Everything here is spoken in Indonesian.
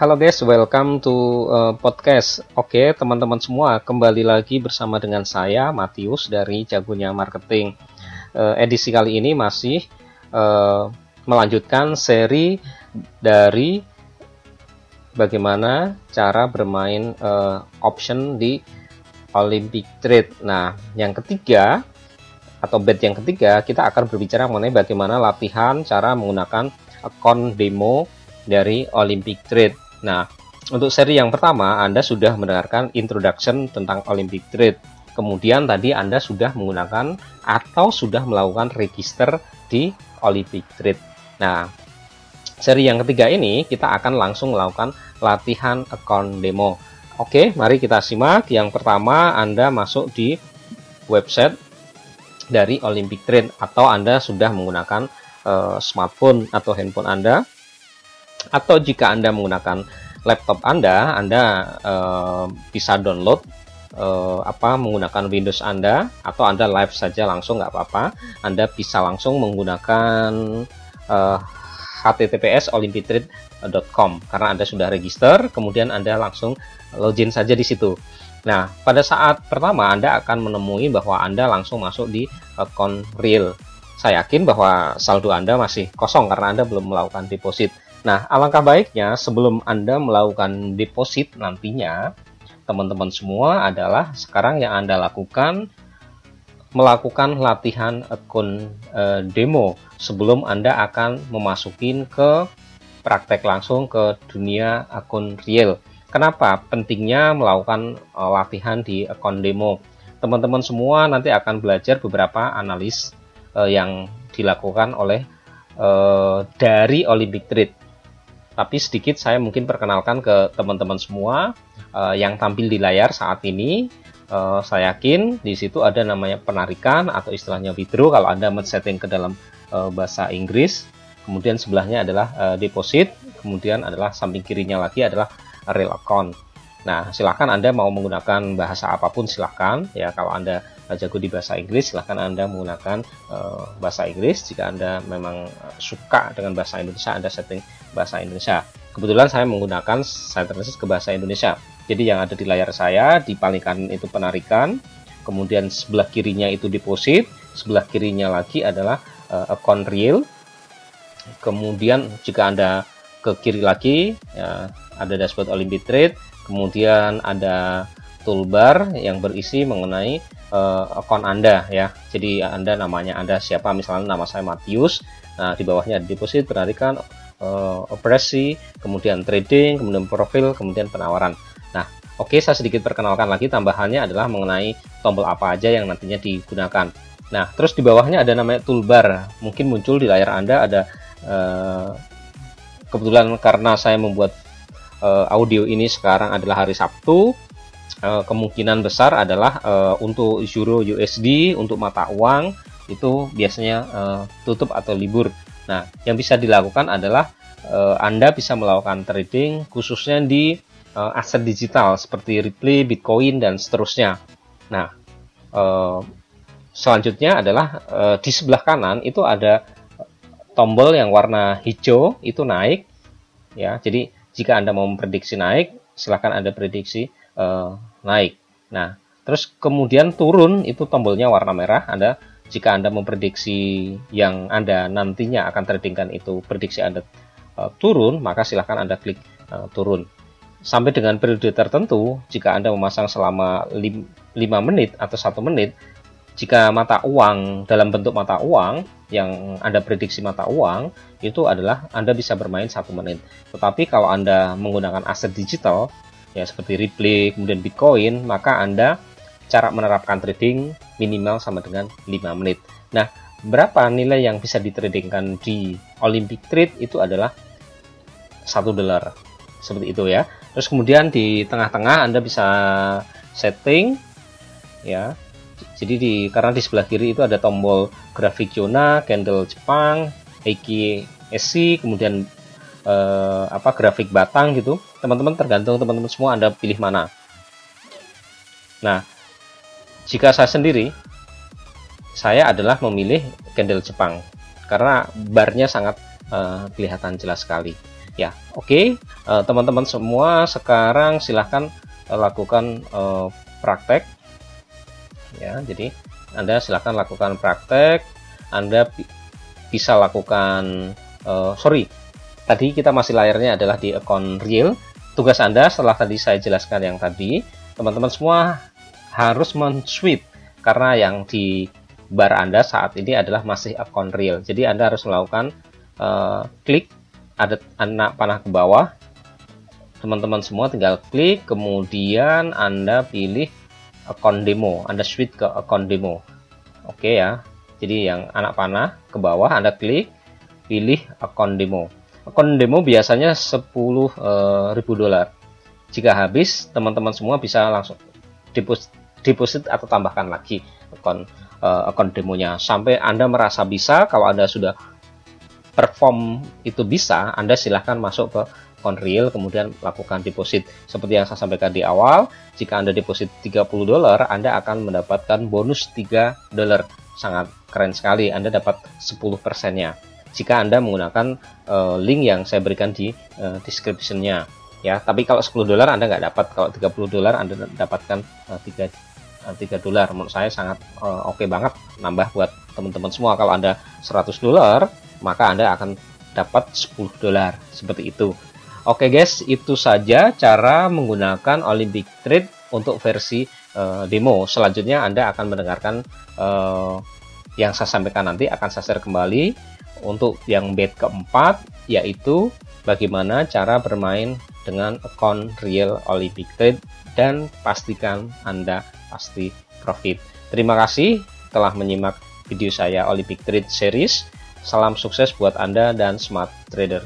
Halo guys, welcome to uh, podcast. Oke, teman-teman semua, kembali lagi bersama dengan saya Matius dari Jagonya Marketing. Uh, edisi kali ini masih uh, melanjutkan seri dari bagaimana cara bermain uh, option di Olympic Trade. Nah, yang ketiga atau bed yang ketiga, kita akan berbicara mengenai bagaimana latihan cara menggunakan akun demo dari Olympic Trade. Nah, untuk seri yang pertama, Anda sudah mendengarkan introduction tentang Olympic Trade. Kemudian tadi Anda sudah menggunakan atau sudah melakukan register di Olympic Trade. Nah, seri yang ketiga ini kita akan langsung melakukan latihan account demo. Oke, mari kita simak. Yang pertama, Anda masuk di website dari Olympic Trade atau Anda sudah menggunakan uh, smartphone atau handphone Anda atau jika Anda menggunakan laptop Anda, Anda uh, bisa download uh, apa menggunakan Windows Anda atau Anda live saja langsung nggak apa-apa. Anda bisa langsung menggunakan uh, https olimpitrade.com karena Anda sudah register, kemudian Anda langsung login saja di situ. Nah, pada saat pertama Anda akan menemui bahwa Anda langsung masuk di akun real. Saya yakin bahwa saldo Anda masih kosong karena Anda belum melakukan deposit. Nah, alangkah baiknya sebelum Anda melakukan deposit nantinya, teman-teman semua adalah sekarang yang Anda lakukan melakukan latihan akun e, demo sebelum Anda akan memasukin ke praktek langsung ke dunia akun real. Kenapa pentingnya melakukan e, latihan di akun demo? Teman-teman semua nanti akan belajar beberapa analis e, yang dilakukan oleh e, dari Olympic Trade tapi sedikit saya mungkin perkenalkan ke teman-teman semua uh, yang tampil di layar saat ini. Uh, saya yakin di situ ada namanya penarikan atau istilahnya withdraw kalau Anda men-setting ke dalam uh, bahasa Inggris. Kemudian sebelahnya adalah uh, deposit, kemudian adalah samping kirinya lagi adalah real account. Nah, silahkan Anda mau menggunakan bahasa apa pun silahkan ya kalau Anda jago di bahasa Inggris silahkan Anda menggunakan uh, bahasa Inggris jika Anda memang suka dengan bahasa Indonesia Anda setting bahasa Indonesia. Kebetulan saya menggunakan translate ke bahasa Indonesia. Jadi yang ada di layar saya di paling kanan itu penarikan, kemudian sebelah kirinya itu deposit, sebelah kirinya lagi adalah uh, account real. Kemudian jika Anda ke kiri lagi ya, ada dashboard Olympic Trade, kemudian ada toolbar yang berisi mengenai uh, akun Anda ya. Jadi Anda namanya Anda siapa? Misalnya nama saya Matius. Nah, di bawahnya deposit, penarikan, uh, operasi, kemudian trading, kemudian profil, kemudian penawaran. Nah, oke okay, saya sedikit perkenalkan lagi tambahannya adalah mengenai tombol apa aja yang nantinya digunakan. Nah, terus di bawahnya ada namanya toolbar. Mungkin muncul di layar Anda ada uh, kebetulan karena saya membuat uh, audio ini sekarang adalah hari Sabtu, uh, kemungkinan besar adalah uh, untuk euro USD untuk mata uang itu biasanya uh, tutup atau libur Nah, yang bisa dilakukan adalah uh, Anda bisa melakukan trading khususnya di uh, aset digital seperti Ripple, Bitcoin dan seterusnya. Nah, uh, selanjutnya adalah uh, di sebelah kanan itu ada tombol yang warna hijau itu naik ya. Jadi jika Anda mau memprediksi naik, silahkan Anda prediksi uh, naik. Nah, terus kemudian turun itu tombolnya warna merah, Anda jika Anda memprediksi yang Anda nantinya akan tradingkan itu prediksi Anda uh, turun, maka silahkan Anda klik uh, turun. Sampai dengan periode tertentu, jika Anda memasang selama 5 menit atau satu menit, jika mata uang dalam bentuk mata uang yang Anda prediksi mata uang itu adalah Anda bisa bermain satu menit. Tetapi kalau Anda menggunakan aset digital ya seperti Ripple kemudian Bitcoin, maka Anda cara menerapkan trading minimal sama dengan 5 menit. Nah, berapa nilai yang bisa ditradingkan di Olympic Trade itu adalah satu dolar seperti itu ya. Terus kemudian di tengah-tengah Anda bisa setting ya. Jadi di karena di sebelah kiri itu ada tombol grafik zona, candle Jepang, Heiki SC, kemudian eh, apa grafik batang gitu. Teman-teman tergantung teman-teman semua Anda pilih mana. Nah, jika saya sendiri, saya adalah memilih candle Jepang. Karena barnya sangat uh, kelihatan jelas sekali. ya oke. Okay. uh, teman-teman semua sekarang silahkan uh, lakukan uh, praktek. Ya jadi anda silahkan lakukan praktek. Anda bisa lakukan uh, sorry. Tadi kita masih layarnya adalah di account real tugas Anda setelah tadi saya jelaskan yang tadi. Teman-teman semua harus men-sweep. Karena yang di bar Anda saat ini adalah masih account real. Jadi Anda harus melakukan uh, klik ada anak panah ke bawah. Teman-teman semua tinggal klik kemudian Anda pilih account demo. Anda switch ke account demo. Oke ya. Jadi yang anak panah ke bawah Anda klik pilih account demo. Account demo biasanya 10.000 eh, dolar. Jika habis teman-teman semua bisa langsung deposit, deposit atau tambahkan lagi account uh, account demonya sampai Anda merasa bisa kalau Anda sudah perform itu bisa, Anda silahkan masuk ke Unreal kemudian lakukan deposit. Seperti yang saya sampaikan di awal, jika Anda deposit 30 dolar, Anda akan mendapatkan bonus 3 dolar. Sangat keren sekali, Anda dapat 10 persennya. Jika Anda menggunakan uh, link yang saya berikan di uh, description-nya. Ya, tapi kalau 10 dolar Anda nggak dapat, kalau 30 dolar Anda dapatkan uh, 3 3 dolar. Menurut saya sangat uh, oke okay banget nambah buat teman-teman semua. Kalau Anda 100 dolar, maka Anda akan dapat 10 dolar seperti itu. Oke guys, itu saja cara menggunakan Olympic Trade untuk versi uh, demo. Selanjutnya Anda akan mendengarkan uh, yang saya sampaikan nanti akan saya share kembali untuk yang bed keempat yaitu bagaimana cara bermain dengan account real Olympic Trade dan pastikan Anda pasti profit. Terima kasih telah menyimak video saya Olympic Trade Series. Salam sukses buat Anda dan smart trader.